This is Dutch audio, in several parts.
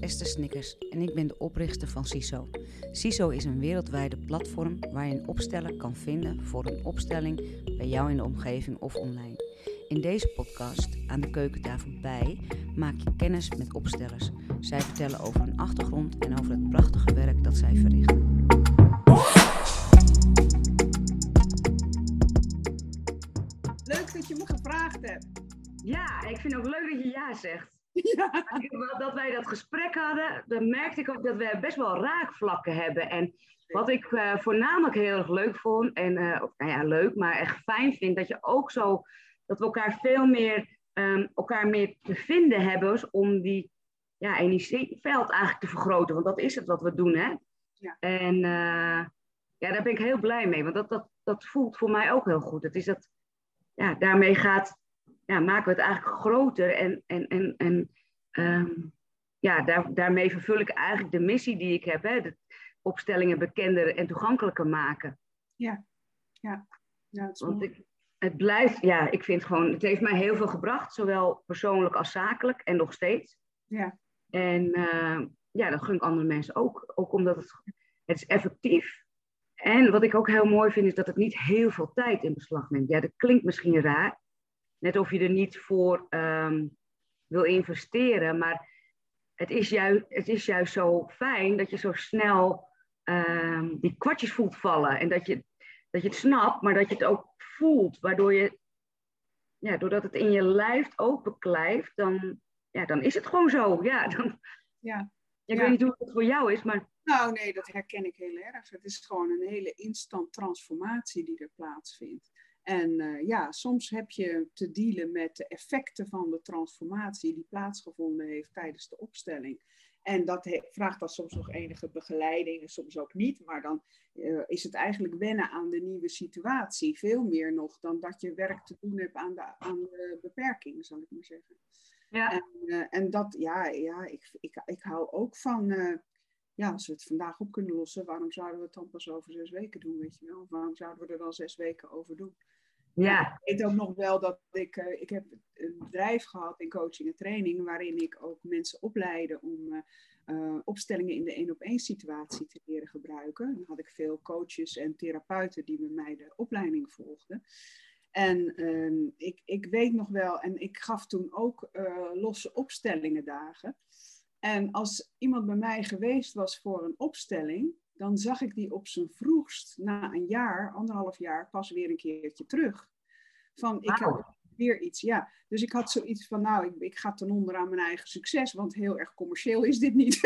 is Esther Snickers en ik ben de oprichter van CISO. CISO is een wereldwijde platform waar je een opsteller kan vinden voor een opstelling bij jou in de omgeving of online. In deze podcast, aan de keukentafel bij, maak je kennis met opstellers. Zij vertellen over hun achtergrond en over het prachtige werk dat zij verrichten. Leuk dat je me gevraagd hebt. Ja, ik vind het ook leuk dat je ja zegt. Ja. Dat wij dat gesprek hadden, dan merkte ik ook dat we best wel raakvlakken hebben. En wat ik eh, voornamelijk heel erg leuk vond, en uh, nou ja, leuk, maar echt fijn vind, dat je ook zo, dat we elkaar veel meer, um, elkaar meer te vinden hebben om die ja, energieveld eigenlijk te vergroten. Want dat is het wat we doen, hè? Ja. En uh, ja, daar ben ik heel blij mee, want dat, dat, dat voelt voor mij ook heel goed. Het is dat, ja, daarmee gaat ja, maken we het eigenlijk groter. En, en, en, en um, ja, daar, daarmee vervul ik eigenlijk de missie die ik heb. Hè, de opstellingen bekender en toegankelijker maken. Ja, ja. ja het, is Want ik, het blijft, ja, ik vind gewoon, het heeft mij heel veel gebracht. Zowel persoonlijk als zakelijk en nog steeds. Ja, En uh, ja, dat gun ik andere mensen ook. Ook omdat het, het is effectief. En wat ik ook heel mooi vind, is dat het niet heel veel tijd in beslag neemt. Ja, dat klinkt misschien raar. Net of je er niet voor um, wil investeren. Maar het is, juist, het is juist zo fijn dat je zo snel um, die kwartjes voelt vallen. En dat je, dat je het snapt, maar dat je het ook voelt. Waardoor je, ja, doordat het in je lijf ook beklijft, dan, ja, dan is het gewoon zo. Ja, dan, ja. ik Ja. weet niet hoe het voor jou is, maar Nou, nee, dat herken ik heel erg. Het is gewoon een hele instant transformatie die er plaatsvindt. En uh, ja, soms heb je te dealen met de effecten van de transformatie die plaatsgevonden heeft tijdens de opstelling. En dat he- vraagt dan soms nog enige begeleiding en soms ook niet. Maar dan uh, is het eigenlijk wennen aan de nieuwe situatie. Veel meer nog dan dat je werk te doen hebt aan de, aan de beperking, zal ik maar zeggen. ja. En, uh, en dat, ja, ja ik, ik, ik hou ook van, ja, als we het vandaag op kunnen lossen, waarom zouden we het dan pas over zes weken doen, weet je wel? Of waarom zouden we er dan zes weken over doen? Ja. Ik weet ook nog wel dat ik, uh, ik heb een bedrijf gehad in coaching en training, waarin ik ook mensen opleidde om uh, opstellingen in de één op één situatie te leren gebruiken. Dan had ik veel coaches en therapeuten die met mij de opleiding volgden. En um, ik, ik weet nog wel, en ik gaf toen ook losse opstellingen dagen. En als iemand bij mij geweest was voor een opstelling, dan zag ik die op zijn vroegst na een jaar, anderhalf jaar, pas weer een keertje terug. Van ik heb weer iets, ja. Dus ik had zoiets van, nou, ik, ik ga ten onder aan mijn eigen succes, want heel erg commercieel is dit niet.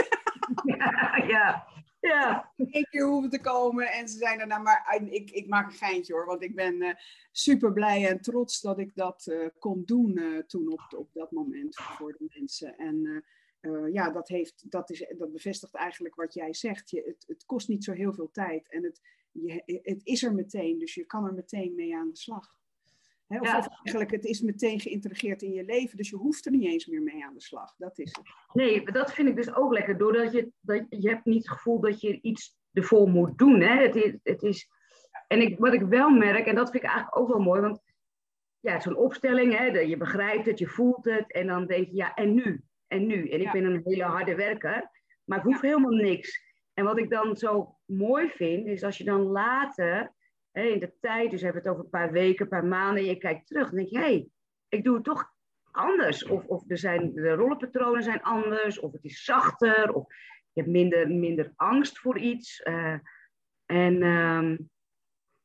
ja, ja, ja. Eén keer hoeven te komen en ze zijn daarna, maar ik, ik maak een geintje hoor, want ik ben uh, super blij en trots dat ik dat uh, kon doen uh, toen op, op dat moment voor de mensen. En uh, ja, dat, heeft, dat, is, dat bevestigt eigenlijk wat jij zegt. Je, het, het kost niet zo heel veel tijd en het, je, het is er meteen, dus je kan er meteen mee aan de slag. Hè? Of, Ja. of eigenlijk, het is meteen geïntegreerd in je leven, dus je hoeft er niet eens meer mee aan de slag. Dat is het. Nee, dat vind ik dus ook lekker. Doordat je, dat, je hebt niet het gevoel dat je iets ervoor moet doen. Hè? Het is, het is, en ik, wat ik wel merk, en dat vind ik eigenlijk ook wel mooi, want ja, zo'n opstelling, hè, je begrijpt het, je voelt het, en dan denk je, ja, en nu? En nu? En ik Ja. ben een hele harde werker, maar ik hoef helemaal niks. En wat ik dan zo mooi vind, is als je dan later, hè, in de tijd, dus we hebben het over een paar weken, een paar maanden, en je kijkt terug, dan denk je, hé, hey, ik doe het toch anders. Of, of er zijn, de rollenpatronen zijn anders, of het is zachter, of je hebt minder, minder angst voor iets. Uh, en um,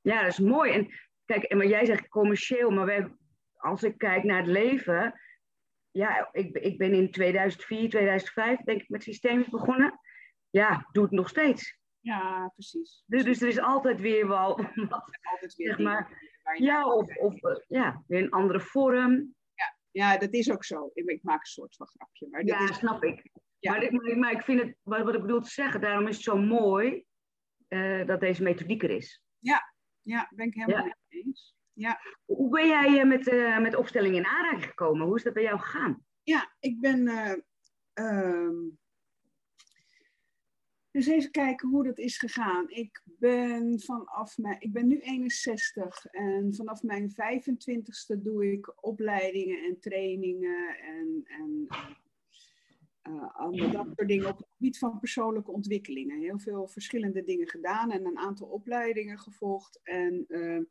ja, dat is mooi. En kijk, en wat jij zegt commercieel, maar wij, als ik kijk naar het leven, ja, ik, ik ben in 2004, 2005 denk ik met systemen begonnen. Ja, doe het nog steeds. Ja, precies. Dus, dus er is altijd weer wel wat, altijd weer zeg maar, ja, of, of uh, ja, weer een andere vorm. Ja, dat is ook zo. Ik, ik maak een soort van grapje. Maar dat Ja, is, snap ik. Ja. Maar, ik maar, maar ik vind het, wat, wat ik bedoel te zeggen, daarom is het zo mooi uh, dat deze methodiek er is. ja, ben ik helemaal Ja. mee eens. Ja. Hoe ben jij uh, met, uh, met opstellingen in aanraking gekomen? Hoe is dat bij jou gegaan? Ja, ik ben. Uh, um, dus even kijken hoe dat is gegaan. Ik ben vanaf mijn. Ik ben nu 61 en vanaf mijn 25ste doe ik opleidingen en trainingen en. en uh, dat soort dingen op het gebied van persoonlijke ontwikkelingen. Heel veel verschillende dingen gedaan en een aantal opleidingen gevolgd. En uh,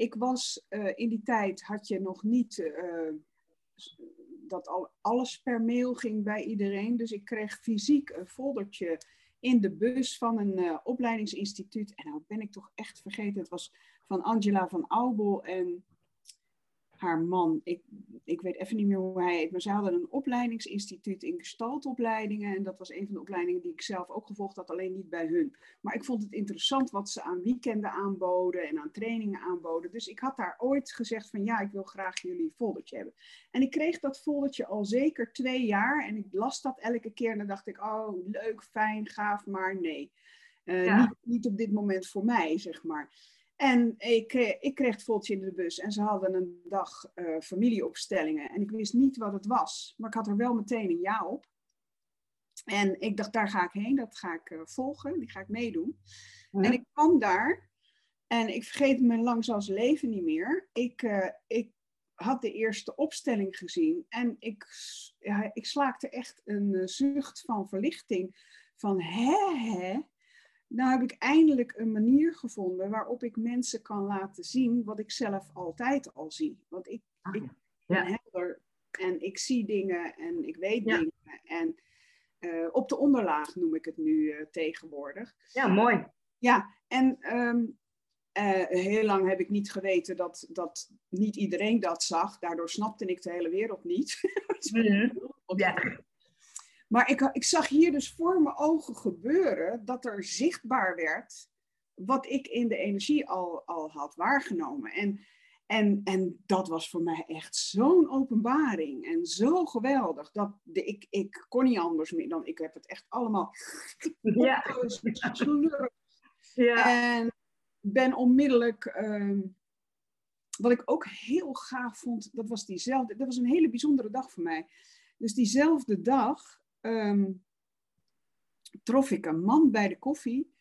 ik was uh, in die tijd, had je nog niet dat al, alles per mail ging bij iedereen. Dus ik kreeg fysiek een foldertje in de bus van een opleidingsinstituut. En nou ben ik toch echt vergeten, het was van Angela van Aubel en haar man, ik, ik weet even niet meer hoe hij heet, maar ze hadden een opleidingsinstituut in gestaltopleidingen. En dat was een van de opleidingen die ik zelf ook gevolgd had, alleen niet bij hun. Maar ik vond het interessant wat ze aan weekenden aanboden en aan trainingen aanboden. Dus ik had daar ooit gezegd van ja, ik wil graag jullie foldertje hebben. En ik kreeg dat foldertje al zeker twee jaar en ik las dat elke keer en dan dacht ik, oh leuk, fijn, gaaf, maar nee. Uh, niet, niet op dit moment voor mij, zeg maar. En ik, eh, ik kreeg het voltje in de bus en ze hadden een dag uh, familieopstellingen. En ik wist niet wat het was, maar ik had er wel meteen een ja op. En ik dacht, daar ga ik heen, dat ga ik uh, volgen, die ga ik meedoen. Ja. En ik kwam daar en ik vergeet me langs als leven niet meer. Ik, uh, ik had de eerste opstelling gezien en ik, ja, ik slaakte echt een zucht van verlichting. Van hè, hè, nou heb ik eindelijk een manier gevonden waarop ik mensen kan laten zien wat ik zelf altijd al zie. Want ik, ah, ik ben helder en ik zie dingen en ik weet dingen. En uh, op de onderlaag noem ik het nu uh, tegenwoordig. Ja, mooi. Ja, en um, uh, heel lang heb ik niet geweten dat, dat niet iedereen dat zag. Daardoor snapte ik de hele wereld niet. mm Ja. Maar ik, ik zag hier dus voor mijn ogen gebeuren dat er zichtbaar werd wat ik in de energie al, al had waargenomen. En, en, en dat was voor mij echt zo'n openbaring en zo geweldig. Dat de, ik, ik kon niet anders meer dan, ik heb het echt allemaal ja. ja. En ben onmiddellijk, um, wat ik ook heel gaaf vond, dat was diezelfde, dat was een hele bijzondere dag voor mij. Dus diezelfde dag um, trof ik een man bij de koffie.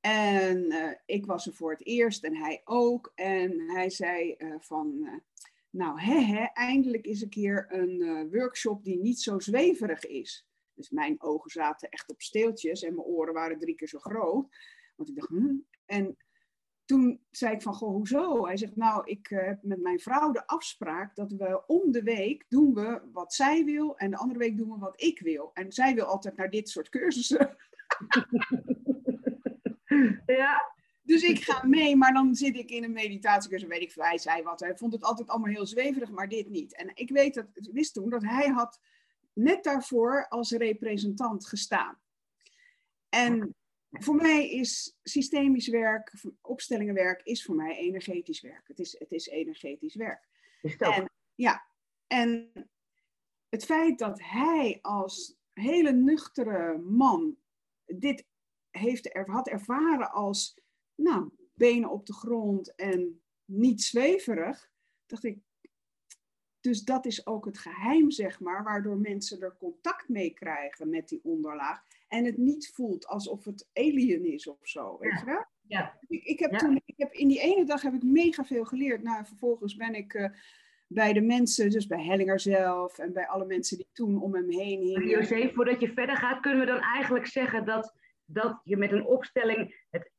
En uh, ik was er voor het eerst en hij ook. En hij zei uh, van, uh, nou hè, hè, eindelijk is een keer een workshop die niet zo zweverig is. Dus mijn ogen zaten echt op steeltjes en mijn oren waren drie keer zo groot. Want ik dacht, hm. En toen zei ik van, goh, hoezo? Hij zegt, nou, ik eh, heb met mijn vrouw de afspraak dat we om de week doen we wat zij wil en de andere week doen we wat ik wil. En zij wil altijd naar dit soort cursussen. ja. Dus ik ga mee, maar dan zit ik in een meditatiecursus, weet ik veel, hij zei wat. Hij vond het altijd allemaal heel zweverig, maar dit niet. En ik weet dat, ik wist toen dat hij had net daarvoor als representant gestaan. En voor mij is systemisch werk, opstellingenwerk, is voor mij energetisch werk. Het is, het is energetisch werk. En, ja, en het feit dat hij als hele nuchtere man dit heeft, had ervaren als, nou, benen op de grond en niet zweverig, dacht ik, dus dat is ook het geheim, zeg maar, waardoor mensen er contact mee krijgen met die onderlaag. En het niet voelt alsof het alien is of zo, weet je wel? Ja. Ik, ik, heb toen, ik heb in die ene dag heb ik mega veel geleerd. Nou, vervolgens ben ik uh, bij de mensen, dus bij Hellinger zelf en bij alle mensen die toen om hem heen hingen. José, voordat je verder gaat, kunnen we dan eigenlijk zeggen dat, dat je met een opstelling het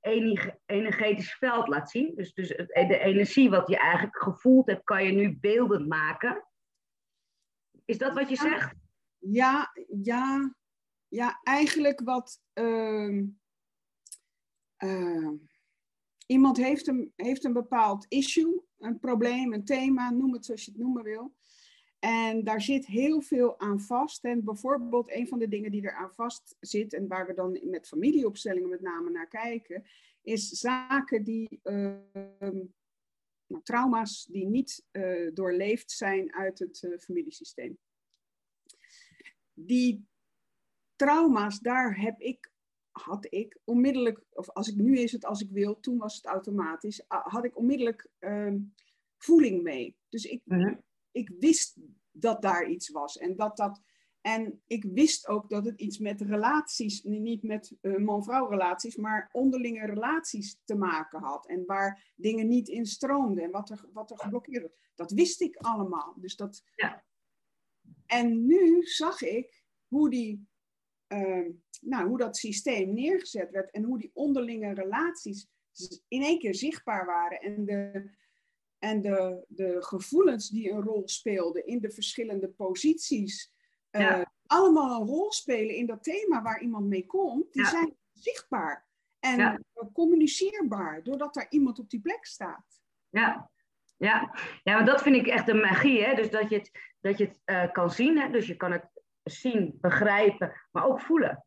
energetisch veld laat zien? Dus, dus de energie wat je eigenlijk gevoeld hebt, kan je nu beeldend maken. Is dat wat je zegt? Ja, ja, ja, eigenlijk wat. Uh, uh, iemand heeft een, heeft een bepaald issue, een probleem, een thema, noem het zoals je het noemen wil. En daar zit heel veel aan vast. En bijvoorbeeld een van de dingen die er aan vast zit, en waar we dan met familieopstellingen met name naar kijken, is zaken die, uh, nou, trauma's die niet uh, doorleefd zijn uit het uh, familiesysteem. Die trauma's, daar heb ik, had ik onmiddellijk, of als ik nu is het als ik wil, toen was het automatisch, had ik onmiddellijk uh, voeling mee. Dus ik, Mhm. ik wist dat daar iets was en dat dat. En ik wist ook dat het iets met relaties, niet met uh, man-vrouw relaties, maar onderlinge relaties te maken had. En waar dingen niet in stroomden en wat er, wat er geblokkeerd was. Dat wist ik allemaal. Dus dat... Ja. En nu zag ik hoe, die, ehm, nou, hoe dat systeem neergezet werd en hoe die onderlinge relaties in één keer zichtbaar waren. En de, en de, de gevoelens die een rol speelden in de verschillende posities, uh, allemaal een rol spelen in dat thema waar iemand mee komt, die zijn zichtbaar en communiceerbaar, doordat daar iemand op die plek staat. Ja, ja. ja maar dat vind ik echt de magie. Hè? Dus dat je het, dat je het uh, kan zien. Hè? Dus je kan het zien, begrijpen, maar ook voelen.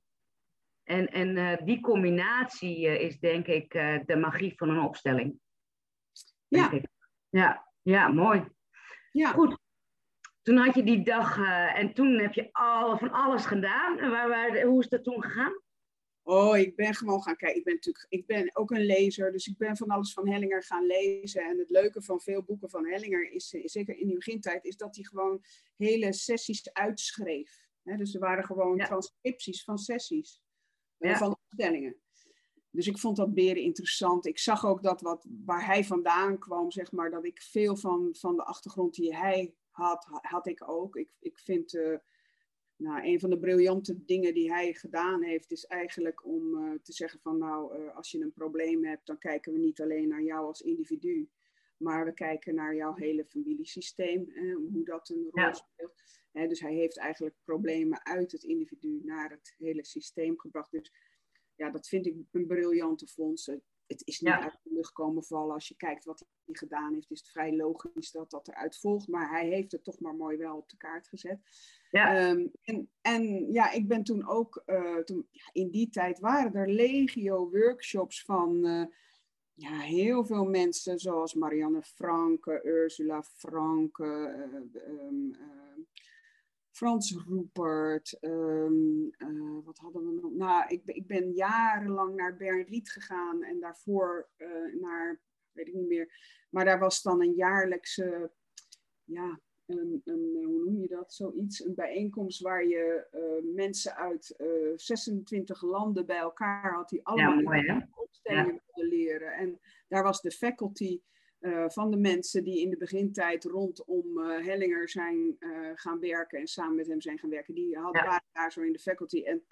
En, en uh, die combinatie uh, is denk ik de magie van een opstelling. Ja. ja. Ja, mooi. Ja. Goed. Toen had je die dag en toen heb je al, van alles gedaan. En waar, waar, hoe is dat toen gegaan? Oh, ik ben gewoon gaan kijken. Ik ben natuurlijk, ik ben ook een lezer, dus ik ben van alles van Hellinger gaan lezen. En het leuke van veel boeken van Hellinger is, zeker in die begintijd, is dat hij gewoon hele sessies uitschreef. Dus er waren gewoon transcripties van sessies, eh, van opstellingen. Dus ik vond dat beren interessant. Ik zag ook dat wat, waar hij vandaan kwam, zeg maar, dat ik veel van, van de achtergrond die hij had, had ik ook. Ik, ik vind... Uh, nou, een van de briljante dingen die hij gedaan heeft, is eigenlijk om uh, te zeggen van nou, uh, als je een probleem hebt, dan kijken we niet alleen naar jou als individu, maar we kijken naar jouw hele familiesysteem, eh, hoe dat een rol ja. speelt. Dus hij heeft eigenlijk problemen uit het individu naar het hele systeem gebracht. Dus ja, dat vind ik een briljante fonds het is niet uit de lucht komen vallen. Als je kijkt wat hij gedaan heeft, is het vrij logisch dat dat eruit volgt. Maar hij heeft het toch maar mooi wel op de kaart gezet. Ja. Um, en, en ja, ik ben toen ook, uh, toen, ja, in die tijd waren er legio workshops van uh, ja, heel veel mensen, zoals Marianne Franke, Ursula Franke, uh, um, Frans Roepert. Um, uh, wat hadden we nog? Nou, ik, ik ben jarenlang naar Bernriet gegaan en daarvoor uh, naar, weet ik niet meer. Maar daar was dan een jaarlijkse, ja, een, een, hoe noem je dat? Zoiets, een bijeenkomst waar je uh, mensen uit 26 landen bij elkaar had die allemaal ja, opstellingen ja. wilden leren. En daar was de faculty uh, van de mensen die in de begintijd rondom uh, Hellinger zijn uh, gaan werken en samen met hem zijn gaan werken, die hadden, ja. daar zo in de faculty. En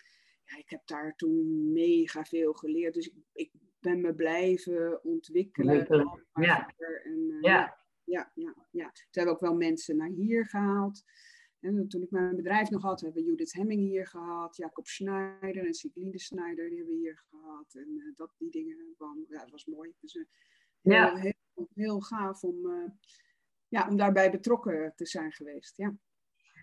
ja, ik heb daar toen mega veel geleerd. Dus ik, ik ben me blijven ontwikkelen. Ja. En, ja. Ja, ja, ja. Toen hebben ook wel mensen naar hier gehaald. En toen ik mijn bedrijf nog had, hebben we Judith Hemming hier gehad, Jacob Schneider en Siglinde Schneider, die hebben we hier gehad. En dat, die dingen, ja, dat was mooi. Dus, ja. heel, heel gaaf om, uh, ja, om daarbij betrokken te zijn geweest. Ja.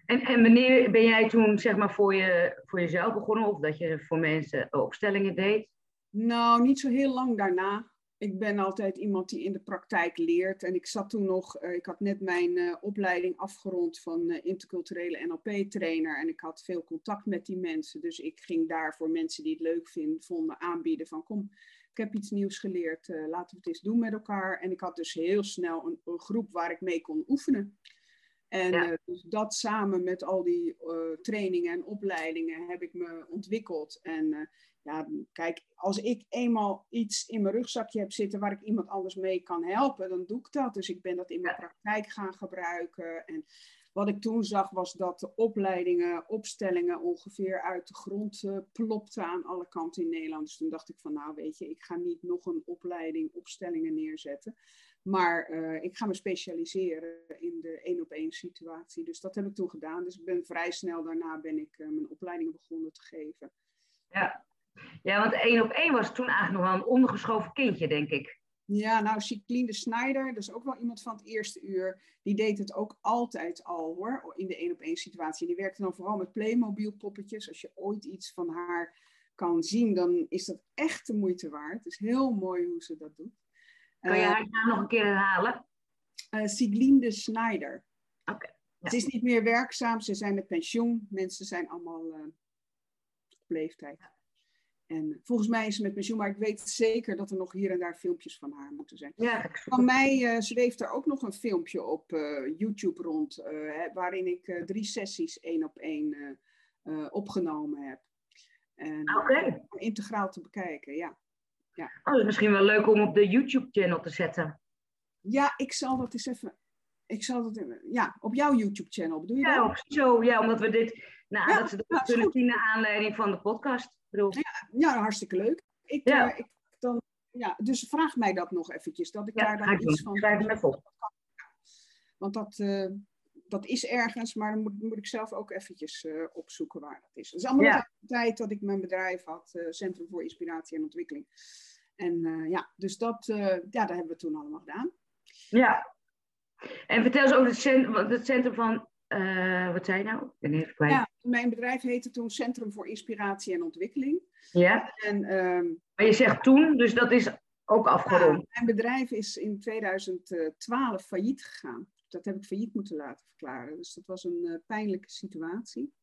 En, en wanneer ben jij toen zeg maar voor, je, voor jezelf begonnen of dat je voor mensen opstellingen deed? Nou, niet zo heel lang daarna. Ik ben altijd iemand die in de praktijk leert. En ik zat toen nog, uh, ik had net mijn uh, opleiding afgerond van uh, interculturele NLP-trainer. En ik had veel contact met die mensen. Dus ik ging daar voor mensen die het leuk vinden, vonden aanbieden van kom, ik heb iets nieuws geleerd, uh, laten we het eens doen met elkaar. En ik had dus heel snel een, een groep waar ik mee kon oefenen. En ja. uh, dus dat samen met al die uh, trainingen en opleidingen heb ik me ontwikkeld. En ja, kijk, als ik eenmaal iets in mijn rugzakje heb zitten waar ik iemand anders mee kan helpen, dan doe ik dat. Dus ik ben dat in mijn praktijk gaan gebruiken. En wat ik toen zag was dat de opleidingen, opstellingen ongeveer uit de grond uh, plopten aan alle kanten in Nederland. Dus toen dacht ik van nou weet je, ik ga niet nog een opleiding opstellingen neerzetten. Maar uh, ik ga me specialiseren in de één op één situatie. Dus dat heb ik toen gedaan. Dus ik ben vrij snel daarna ben ik uh, mijn opleidingen begonnen te geven. Ja. ja, want één op één was toen eigenlijk nog wel een ondergeschoven kindje, denk ik. Ja, nou, Cycline de Snijder, dat is ook wel iemand van het eerste uur. Die deed het ook altijd al hoor, in de één op één situatie. Die werkte dan vooral met Playmobil poppetjes. Als je ooit iets van haar kan zien, dan is dat echt de moeite waard. Het is heel mooi hoe ze dat doet. Kan je haar naam nog een keer herhalen? Uh, Sigline de Snijder. Oké. ja. Ze is niet meer werkzaam, ze zijn met pensioen. Mensen zijn allemaal uh, op leeftijd. En volgens mij is ze met pensioen, maar ik weet zeker dat er nog hier en daar filmpjes van haar moeten zijn. Ja, van mij uh, zweeft er ook nog een filmpje op uh, YouTube rond, uh, waarin ik drie sessies één op één opgenomen heb. En okay. integraal te bekijken, ja. ja. Oh, dat is misschien wel leuk om op de YouTube-channel te zetten. Ja, ik zal dat eens even ik zal het, ja, op jouw YouTube-channel, bedoel je ja, dat? Zo, ja, omdat we dit, nou, Ja, dat ze dat ja, is kunnen zien naar aanleiding van de podcast. Bedoel, Ja, hartstikke leuk. Ik, Ja. eh, ik dan, ja, dus vraag mij dat nog eventjes, dat ik ja, daar dan doen. iets van... Schrijf even op. Want dat, eh, dat is ergens, maar dan moet, moet ik zelf ook eventjes eh, opzoeken waar dat is. Het is allemaal Ja. de tijd dat ik mijn bedrijf had, eh, Centrum voor Inspiratie en Ontwikkeling. En eh, ja, dus dat, eh, ja, dat hebben we toen allemaal gedaan. Ja. En vertel eens over het centrum, het centrum van, eh, wat zei je nou? Ik ben even kwijt. Ja, mijn bedrijf heette toen Centrum voor Inspiratie en Ontwikkeling. Ja? En ehm, Maar je zegt toen, dus dat is ook afgerond. mijn bedrijf is in 2012 failliet gegaan. Dat heb ik failliet moeten laten verklaren. Dus dat was een eh, pijnlijke situatie.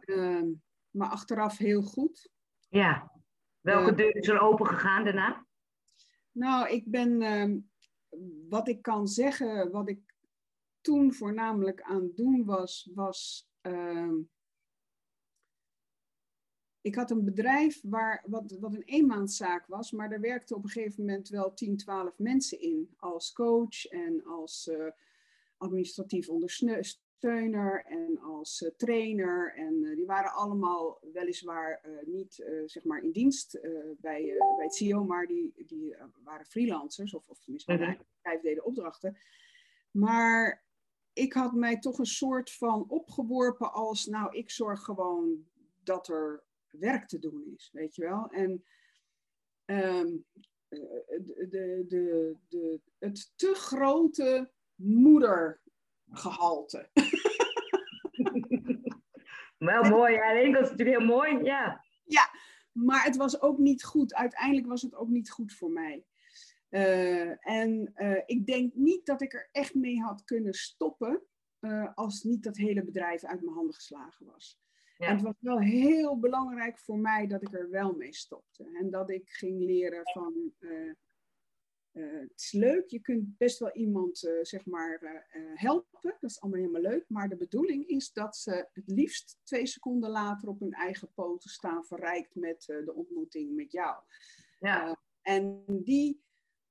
Ehm, maar achteraf heel goed. Ja. Welke Ja. deur is er open gegaan daarna? Nou, ik ben, ehm, wat ik kan zeggen, wat ik toen voornamelijk aan het doen was, was, ehm, ik had een bedrijf waar, wat, wat een eenmanszaak was, maar daar werkten op een gegeven moment wel 10, 12 mensen in, als coach en als eh, administratief ondersteuner en als eh, trainer. En eh, die waren allemaal weliswaar eh, niet zeg maar in dienst bij, bij het CEO, maar die, die waren freelancers, of, of tenminste bedrijf deden opdrachten. Maar ik had mij toch een soort van opgeworpen als, nou, ik zorg gewoon dat er werk te doen is, weet je wel. En eh, de, de, de, de, het te grote moedergehalte. Wel mooi, ja. Ik denk dat is natuurlijk heel mooi, ja. Maar het was ook niet goed. Uiteindelijk was het ook niet goed voor mij. Eh, en eh, ik denk niet dat ik er echt mee had kunnen stoppen. eh, als niet dat hele bedrijf uit mijn handen geslagen was. Ja. En het was wel heel belangrijk voor mij dat ik er wel mee stopte. En dat ik ging leren van. Eh, het is leuk, je kunt best wel iemand eh, zeg maar eh, helpen. Dat is allemaal helemaal leuk. Maar de bedoeling is dat ze het liefst twee seconden later op hun eigen poten staan, verrijkt met de ontmoeting met jou. Ja, en die,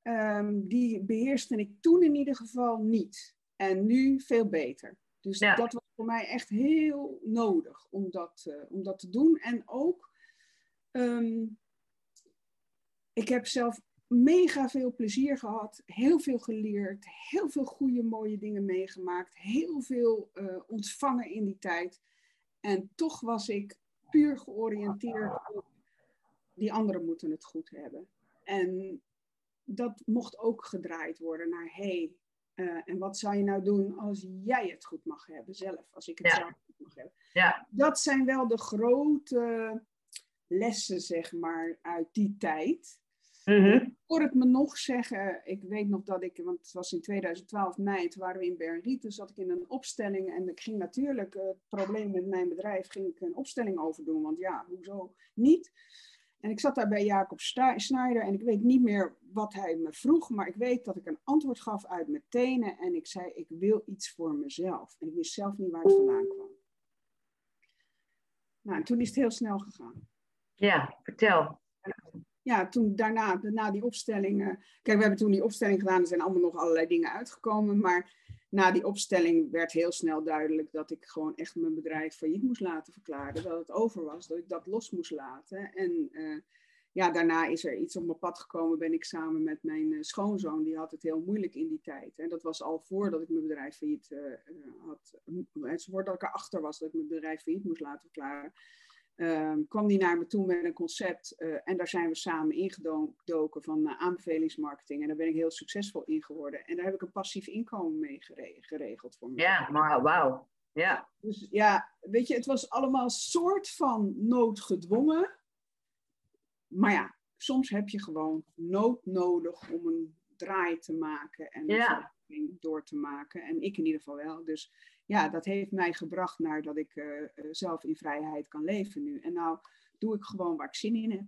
ehm, die beheerste ik toen in ieder geval niet. En nu veel beter. Dus Ja. dat was voor mij echt heel nodig om dat, om dat te doen. En ook, ehm, ik heb zelf mega veel plezier gehad, heel veel geleerd, heel veel goede, mooie dingen meegemaakt, heel veel eh, ontvangen in die tijd. En toch was ik puur georiënteerd op die anderen moeten het goed hebben. En dat mocht ook gedraaid worden naar hey, eh, en wat zou je nou doen als jij het goed mag hebben zelf, als ik het Ja. zelf goed mag hebben. ja, Dat zijn wel de grote lessen, zeg maar, uit die tijd. Ik hoor het me nog zeggen, ik weet nog dat ik, want het was in 2012 mei, toen waren we in Bernriet, toen zat ik in een opstelling en ik ging natuurlijk, eh, het probleem met mijn bedrijf, ging ik een opstelling overdoen, want ja, hoezo niet? En ik zat daar bij Jacob Schneider en ik weet niet meer wat hij me vroeg, maar ik weet dat ik een antwoord gaf uit mijn tenen en ik zei, ik wil iets voor mezelf. En ik wist zelf niet waar het vandaan kwam. Nou, en toen is het heel snel gegaan ja, vertel. Ja, toen daarna, na die opstelling. eh, kijk, we hebben toen die opstelling gedaan. Er zijn allemaal nog allerlei dingen uitgekomen. Maar na die opstelling werd heel snel duidelijk dat ik gewoon echt mijn bedrijf failliet moest laten verklaren. Dat het over was, dat ik dat los moest laten. En eh, ja, daarna is er iets op mijn pad gekomen. Ben ik samen met mijn eh, schoonzoon, die had het heel moeilijk in die tijd. En dat was al voordat ik mijn bedrijf failliet eh, had. Het voordat ik erachter was dat ik mijn bedrijf failliet moest laten verklaren. Ehm, kwam die naar me toe met een concept. eh, en daar zijn we samen ingedoken van eh, aanbevelingsmarketing. En daar ben ik heel succesvol in geworden. En daar heb ik een passief inkomen mee gere- geregeld voor me. Ja, maar wauw. Ja, Dus ja, weet je, het was allemaal soort van noodgedwongen. Maar ja, soms heb je gewoon nood nodig om een draai te maken en een Ja. door te maken. En ik in ieder geval wel. Dus ja, dat heeft mij gebracht naar dat ik eh, eh, zelf in vrijheid kan leven nu. En nou doe ik gewoon waar ik zin in heb.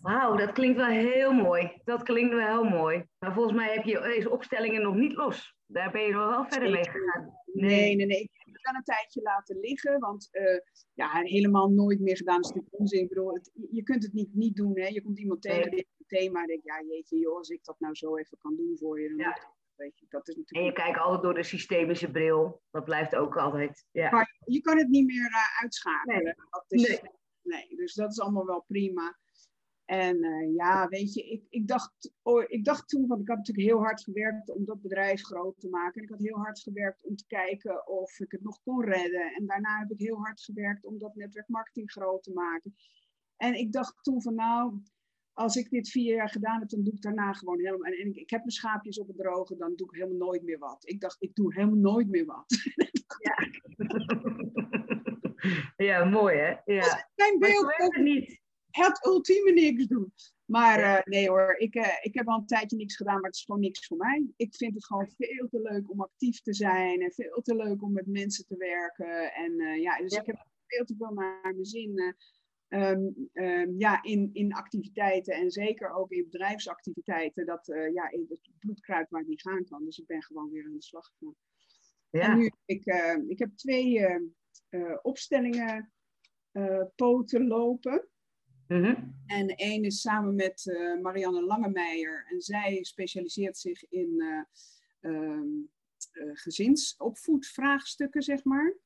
wauw, dat klinkt wel heel mooi. Dat klinkt wel heel mooi. Maar volgens mij heb je deze opstellingen nog niet los. Daar ben je nog wel verder mee gegaan. Nee, nee, nee. Ik heb het dan een tijdje laten liggen, want eh, ja, helemaal nooit meer gedaan is natuurlijk onzin. Ik bedoel, het, je kunt het niet, niet doen, hè. Je komt iemand tegen, Nee. dit thema, en denk je, ja jeetje joh, als ik dat nou zo even kan doen voor je, dan Ja. Weet je. Dat, is natuurlijk... En je kijkt altijd door de systemische bril. Dat blijft ook altijd. Ja. Maar je kan het niet meer uh, uitschakelen. Nee. Dat is, Nee. nee. Dus dat is allemaal wel prima. En eh, ja, weet je, ik, ik, dacht, oh, ik dacht toen, want ik had natuurlijk heel hard gewerkt om dat bedrijf groot te maken. En ik had heel hard gewerkt om te kijken of ik het nog kon redden. En daarna heb ik heel hard gewerkt om dat netwerk marketing groot te maken. En ik dacht toen van nou, als ik dit vier jaar gedaan heb, dan doe ik daarna gewoon helemaal. En, en ik, ik heb mijn schaapjes op het droge, dan doe ik helemaal nooit meer wat. Ik dacht, ik doe helemaal nooit meer wat. ja, mooi hè? Ja. Mijn beeld het niet. het ultieme niks doen. Maar Ja. eh, nee hoor, ik, eh, ik heb al een tijdje niks gedaan, maar het is gewoon niks voor mij. Ik vind het gewoon veel te leuk om actief te zijn en veel te leuk om met mensen te werken. En eh, ja, dus Ja. ik heb veel te veel naar mijn zin ehm, ehm, ja, in, in activiteiten en zeker ook in bedrijfsactiviteiten. Dat eh, ja, in het bloedkruid waar het niet gaan kan. Dus ik ben gewoon weer aan de slag gegaan. En Ja. nu heb ik, eh, ik heb twee eh, opstellingen eh, poten lopen. Mhm. En één is samen met Marianne Langemeijer. En zij specialiseert zich in ehm, gezinsopvoedvraagstukken, zeg maar.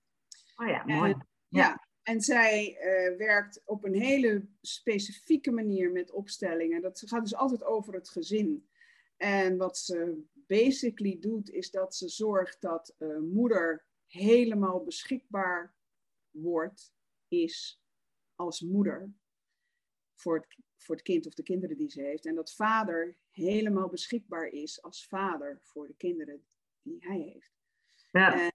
Oh ja, mooi. En, ja. En zij eh, werkt op een hele specifieke manier met opstellingen. Dat gaat dus altijd over het gezin. En wat ze basically doet, is dat ze zorgt dat eh, moeder helemaal beschikbaar wordt, is als moeder voor het, voor het kind of de kinderen die ze heeft. En dat vader helemaal beschikbaar is als vader voor de kinderen die hij heeft. Ja.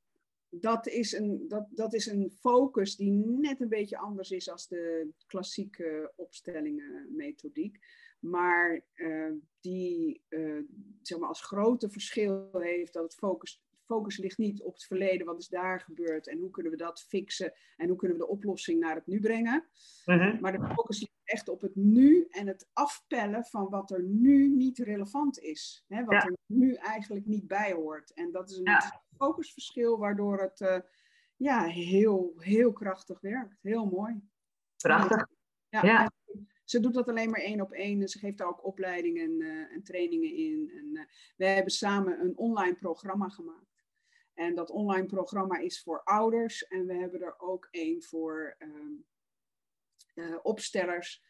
Dat is, een, dat, dat is een focus die net een beetje anders is als de klassieke opstellingenmethodiek. Maar eh, die eh, zeg maar als grote verschil heeft dat het focus, focus ligt niet op het verleden, wat is daar gebeurd en hoe kunnen we dat fixen en hoe kunnen we de oplossing naar het nu brengen. Mhm. Maar de focus ligt echt op het nu en het afpellen van wat er nu niet relevant is. Hè, wat Ja. er nu eigenlijk niet bij hoort. En dat is een Ja. Focusverschil waardoor het eh, ja, heel, heel krachtig werkt. Heel mooi. Prachtig. Ja, Ze doet dat alleen maar één op één. en Ze geeft daar ook opleidingen en, eh, en trainingen in. En, eh, we hebben samen een online programma gemaakt. En dat online programma is voor ouders. En we hebben er ook één voor ehm, eh, opstellers.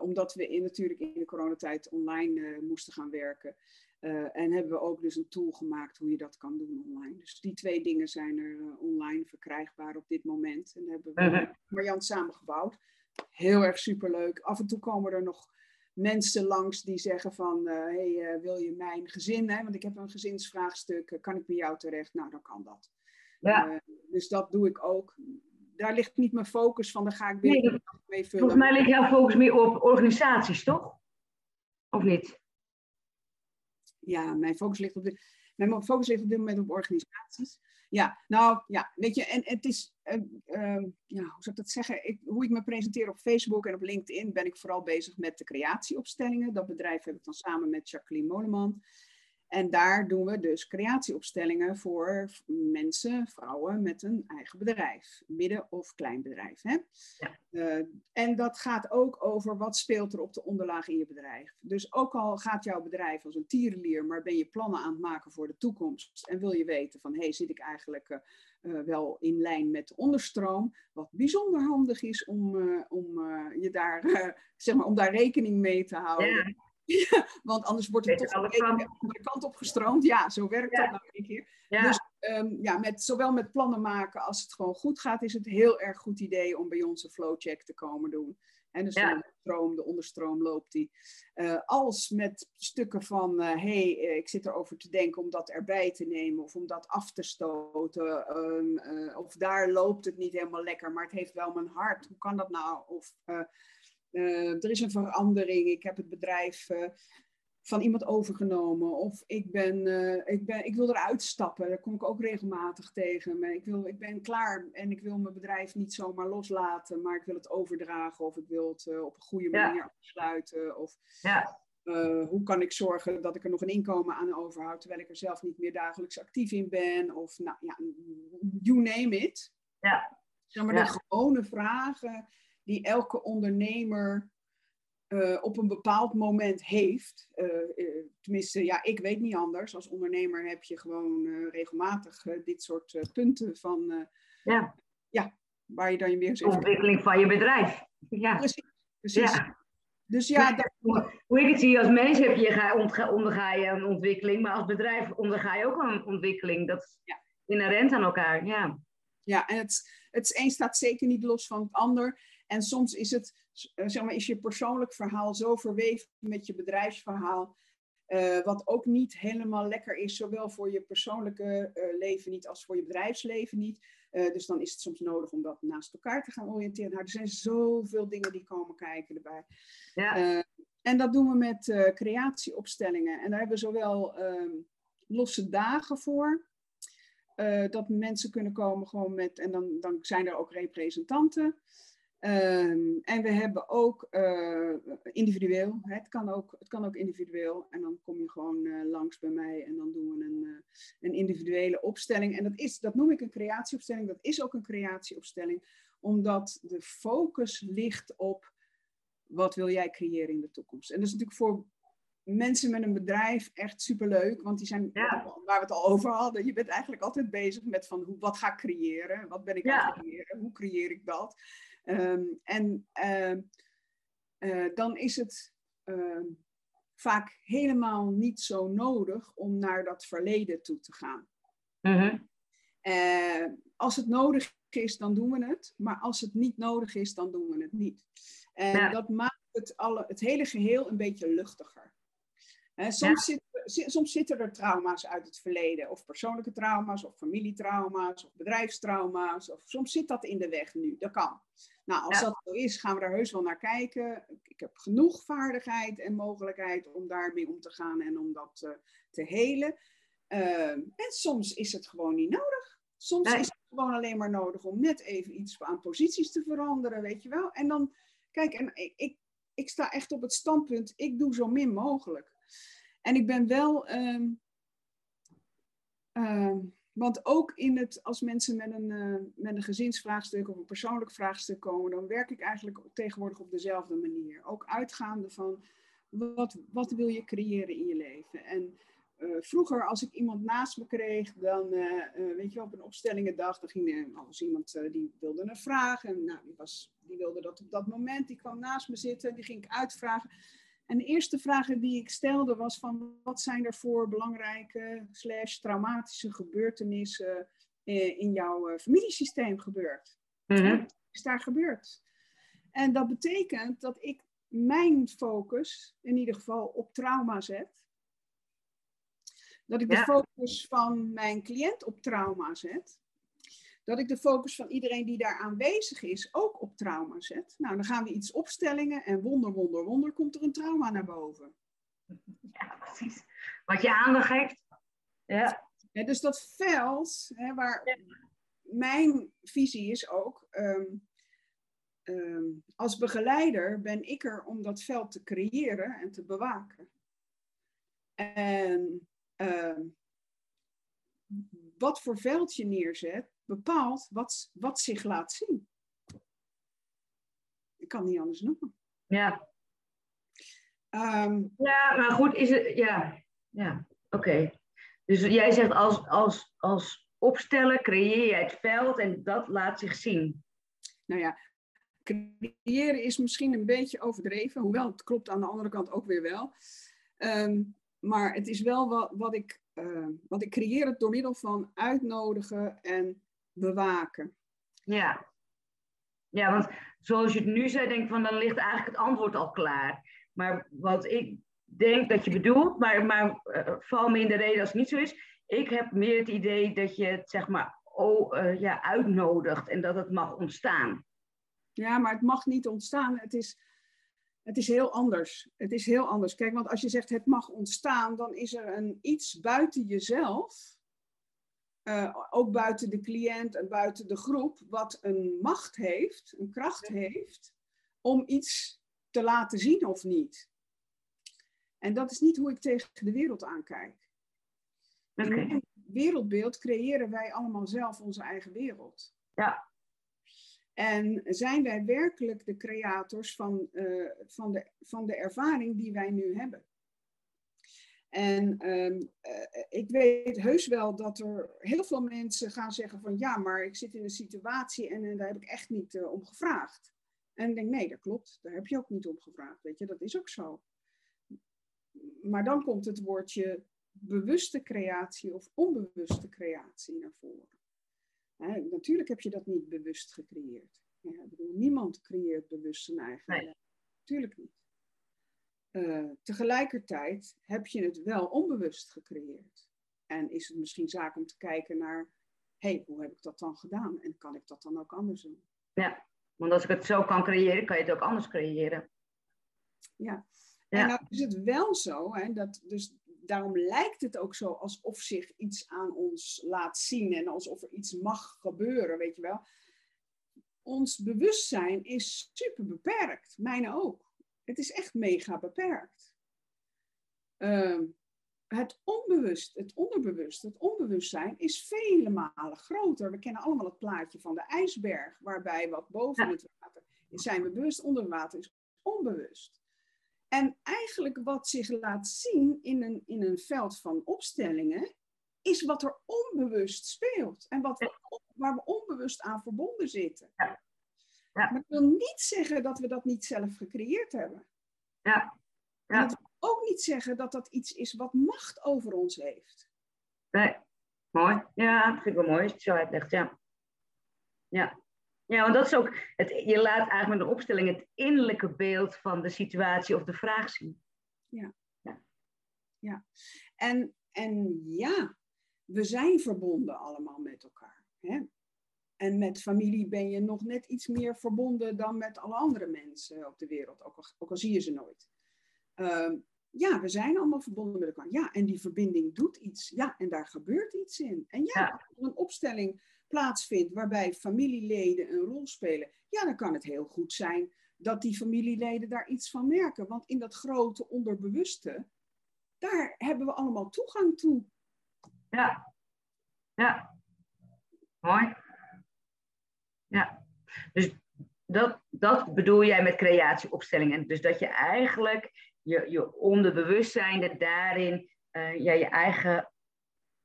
omdat we in, natuurlijk in de coronatijd online moesten gaan werken. Eh, en hebben we ook dus een tool gemaakt hoe je dat kan doen online. Dus die twee dingen zijn er eh, online verkrijgbaar op dit moment. En hebben we met Marjan samengebouwd. Heel erg superleuk. Af en toe komen er nog mensen langs die zeggen van... eh, hey, wil je mijn gezin, hè? want ik heb een gezinsvraagstuk, kan ik bij jou terecht? Nou, dan kan dat. Ja. Dus dat doe ik ook. Daar ligt niet mijn focus van, daar ga ik Nee, weer mee vullen. Volgens mij ligt jouw focus meer op organisaties, toch? Of niet? Ja, mijn focus ligt op dit, mijn focus ligt op dit moment op organisaties. Ja, nou ja, weet je, en het is, eh, eh, ja, hoe zou ik dat zeggen? Ik, hoe ik me presenteer op Facebook en op LinkedIn ben ik vooral bezig met de creatieopstellingen. Dat bedrijf heb ik dan samen met Jacqueline Moleman. En daar doen we dus creatieopstellingen voor mensen, vrouwen met een eigen bedrijf, midden- of klein bedrijf. Hè? Ja. Eh, en dat gaat ook over wat speelt er op de onderlaag in je bedrijf. Dus ook al gaat jouw bedrijf als een tierenlier, maar ben je plannen aan het maken voor de toekomst en wil je weten van, hey, zit ik eigenlijk eh, eh, wel in lijn met de onderstroom? Wat bijzonder handig is om, om je daar, zeg maar, om daar rekening mee te houden. Ja. Want anders wordt het Weet toch een kanten. de andere kant op gestroomd. Ja, zo werkt Ja. dat nou een keer. Ja. Dus ehm, ja, met, zowel met plannen maken als het gewoon goed gaat, is het heel erg goed idee om bij ons een flowcheck te komen doen. En dus Ja. de stroom, de onderstroom loopt die. Eh, als met stukken van, hé, hey, eh, ik zit erover te denken om dat erbij te nemen of om dat af te stoten. ehm, eh, of daar loopt het niet helemaal lekker, maar het heeft wel mijn hart. Hoe kan dat nou? Of eh, er is een verandering, ik heb het bedrijf eh, van iemand overgenomen. Of ik, ben, eh, ik, ben, ik wil eruit stappen. Daar kom ik ook regelmatig tegen. Maar ik, wil, ik ben klaar en ik wil mijn bedrijf niet zomaar loslaten. Maar ik wil het overdragen of ik wil het op een goede Ja. manier afsluiten. Of Ja. hoe kan ik zorgen dat ik er nog een inkomen aan overhoud. Terwijl ik er zelf niet meer dagelijks actief in ben. Of nou ja, you name it. Ja. Zeg maar Ja. de gewone vragen die elke ondernemer uh, op een bepaald moment heeft. Uh, tenminste, ja, ik weet niet anders. Als ondernemer heb je gewoon regelmatig dit soort punten van. ja. ja, waar je dan weer eens. Ontwikkeling van je bedrijf. Ja. Precies. precies. Ja. Dus ja, dat... hoe ik het zie, als mens heb je, onderga je een ontwikkeling, maar als bedrijf onderga je ook een ontwikkeling. Dat is ja. inherent aan elkaar. Ja, ja en het, het een staat zeker niet los van het ander. En soms is het, eh, zeg maar, is je persoonlijk verhaal zo verweven met je bedrijfsverhaal. Uh, wat ook niet helemaal lekker is, zowel voor je persoonlijke uh, leven niet als voor je bedrijfsleven niet. Uh, dus dan is het soms nodig om dat naast elkaar te gaan oriënteren. Nou, er zijn zoveel dingen die komen kijken erbij. Ja. en dat doen we met creatieopstellingen. En daar hebben we zowel ehm, losse dagen voor. dat mensen kunnen komen gewoon met, en dan, dan zijn er ook representanten. Um, en we hebben ook uh, individueel, hè, het, kan ook, het kan ook individueel. En dan kom je gewoon uh, langs bij mij en dan doen we een, uh, een individuele opstelling. En dat, is, dat noem ik een creatieopstelling, dat is ook een creatieopstelling, omdat de focus ligt op wat wil jij creëren in de toekomst. En dat is natuurlijk voor mensen met een bedrijf echt superleuk, want die zijn, ja. waar we het al over hadden, je bent eigenlijk altijd bezig met van hoe, wat ga ik creëren, wat ben ik ja. aan het creëren, hoe creëer ik dat. Ehm, en ehm, eh, dan is het ehm, vaak helemaal niet zo nodig om naar dat verleden toe te gaan. Mhm. Eh, als het nodig is, dan doen we het. Maar als het niet nodig is, dan doen we het niet. En dat maakt het, alle, het hele geheel een beetje luchtiger. soms, zit, soms, zitten er trauma's uit het verleden, of persoonlijke trauma's, of familietrauma's, of bedrijfstrauma's. Of soms zit dat in de weg nu, dat kan. Nou, als dat zo is, gaan we daar heus wel naar kijken. Ik heb genoeg vaardigheid en mogelijkheid om daarmee om te gaan en om dat uh, te helen. Uh, en soms is het gewoon niet nodig. Soms is het gewoon alleen maar nodig om net even iets aan posities te veranderen, weet je wel. En dan, kijk, en ik, ik, ik sta echt op het standpunt, ik doe zo min mogelijk. En ik ben wel... Um, want ook in het, als mensen met een, uh, met een gezinsvraagstuk of een persoonlijk vraagstuk komen, dan werk ik eigenlijk tegenwoordig op dezelfde manier. Ook uitgaande van wat, wat wil je creëren in je leven. En uh, vroeger, als ik iemand naast me kreeg, dan, uh, weet je, op een opstellingendag, dan ging er als iemand die wilde een vraag. En nou, die, was, die wilde dat op dat moment, die kwam naast me zitten, die ging ik uitvragen. En de eerste vraag die ik stelde was van wat zijn er voor belangrijke slash traumatische gebeurtenissen eh, in jouw eh, familiesysteem gebeurd? Mm Wat is daar gebeurd? En dat betekent dat ik mijn focus in ieder geval op trauma zet. Dat ik de focus van mijn cliënt op trauma zet dat ik de focus van iedereen die daar aanwezig is ook op trauma zet. Nou, dan gaan we iets opstellingen en wonder, wonder, wonder komt er een trauma naar boven. Ja, precies. Wat je aandacht geeft. Ja. ja dus dat veld, hè, waar mijn visie is ook, ehm, ehm, als begeleider ben ik er om dat veld te creëren en te bewaken. En ehm, wat voor veld je neerzet, bepaalt wat, wat zich laat zien. Ik kan niet anders noemen. Ja. Ehm, ja, maar goed, is het. Ja, ja oké. Dus jij zegt als, als, als opsteller creëer je het veld en dat laat zich zien. Nou ja, creëren is misschien een beetje overdreven, hoewel het klopt aan de andere kant ook weer wel. Ehm, maar het is wel wat, wat ik. Uh, want ik creëer het door middel van uitnodigen en bewaken. Ja. Ja, want zoals je het nu zei, denk ik van dan ligt eigenlijk het antwoord al klaar. Maar wat ik denk dat je bedoelt, maar, maar uh, val me in de reden als het niet zo is. Ik heb meer het idee dat je het zeg maar oh, uh, ja, uitnodigt en dat het mag ontstaan. Ja, maar het mag niet ontstaan. Het is, het is heel anders. Het is heel anders. Kijk, want als je zegt het mag ontstaan, dan is er een iets buiten jezelf uh, ook buiten de cliënt en buiten de groep, wat een macht heeft, een kracht heeft, om iets te laten zien of niet. En dat is niet hoe ik tegen de wereld aankijk. In wereldbeeld creëren wij allemaal zelf onze eigen wereld. Ja. En zijn wij werkelijk de creators van, uh, van, de, van de ervaring die wij nu hebben? En um, uh, ik weet heus wel dat er heel veel mensen gaan zeggen van ja, maar ik zit in een situatie en, en daar heb ik echt niet uh, om gevraagd. En ik denk nee, dat klopt, daar heb je ook niet om gevraagd, weet je, dat is ook zo. Maar dan komt het woordje bewuste creatie of onbewuste creatie naar voren. Hè, natuurlijk heb je dat niet bewust gecreëerd. Ja, ik bedoel, niemand creëert bewust zijn eigen nee. Natuurlijk niet. Uh, tegelijkertijd heb je het wel onbewust gecreëerd. En is het misschien zaak om te kijken naar, hé, hey, hoe heb ik dat dan gedaan? En kan ik dat dan ook anders doen? Ja, want als ik het zo kan creëren, kan je het ook anders creëren. Ja, ja. en nou is het wel zo, hè, dat, dus daarom lijkt het ook zo alsof zich iets aan ons laat zien en alsof er iets mag gebeuren, weet je wel. Ons bewustzijn is super beperkt, mijne ook. Het is echt mega beperkt. Uh, het onbewust, het onderbewust, het onbewustzijn is vele malen groter. We kennen allemaal het plaatje van de ijsberg, waarbij wat boven ja. het water is, zijn we bewust, onder water is onbewust. En eigenlijk wat zich laat zien in een, in een veld van opstellingen, is wat er onbewust speelt. En wat we, waar we onbewust aan verbonden zitten. Ja. Maar dat wil niet zeggen dat we dat niet zelf gecreëerd hebben. Ja. ja. En dat wil ook niet zeggen dat dat iets is wat macht over ons heeft. Nee, mooi. Ja, dat vind ik wel mooi als je het zo uitlegt, ja. Ja. Ja, want dat is ook, het, je laat eigenlijk met een opstelling het innerlijke beeld van de situatie of de vraag zien. Ja. Ja. ja. En, en ja, we zijn verbonden allemaal met elkaar. Hè? En met familie ben je nog net iets meer verbonden dan met alle andere mensen op de wereld, ook al, ook al zie je ze nooit. Uh, ja, we zijn allemaal verbonden met elkaar. Ja, en die verbinding doet iets. Ja, en daar gebeurt iets in. En ja, ja. als er een opstelling plaatsvindt waarbij familieleden een rol spelen, ja, dan kan het heel goed zijn dat die familieleden daar iets van merken. Want in dat grote onderbewuste, daar hebben we allemaal toegang toe. Ja, ja, mooi. Ja, dus dat, dat bedoel jij met creatieopstellingen. Dus dat je eigenlijk je, je onderbewustzijn daarin uh, ja, je eigen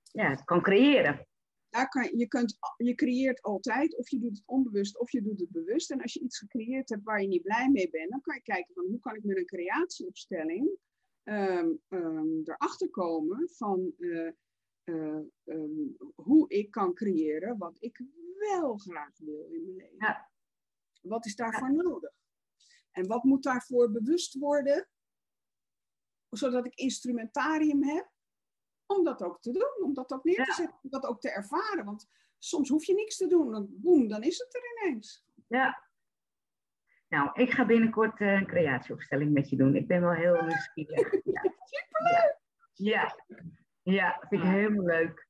ja, kan creëren. Daar kan, je, kunt, je creëert altijd, of je doet het onbewust of je doet het bewust. En als je iets gecreëerd hebt waar je niet blij mee bent, dan kan je kijken van hoe kan ik met een creatieopstelling um, um, erachter komen van uh, uh, um, hoe ik kan creëren wat ik wel graag wil in mijn leven. Ja. Wat is daarvoor ja. nodig? En wat moet daarvoor bewust worden, zodat ik instrumentarium heb om dat ook te doen, om dat ook neer te ja. zetten, om dat ook te ervaren. Want soms hoef je niks te doen, dan, boem, dan is het er ineens. Ja. Nou, ik ga binnenkort uh, een creatieopstelling met je doen. Ik ben wel heel nieuwsgierig. Ja. Superleuk! Ja. Ja, vind ik helemaal leuk.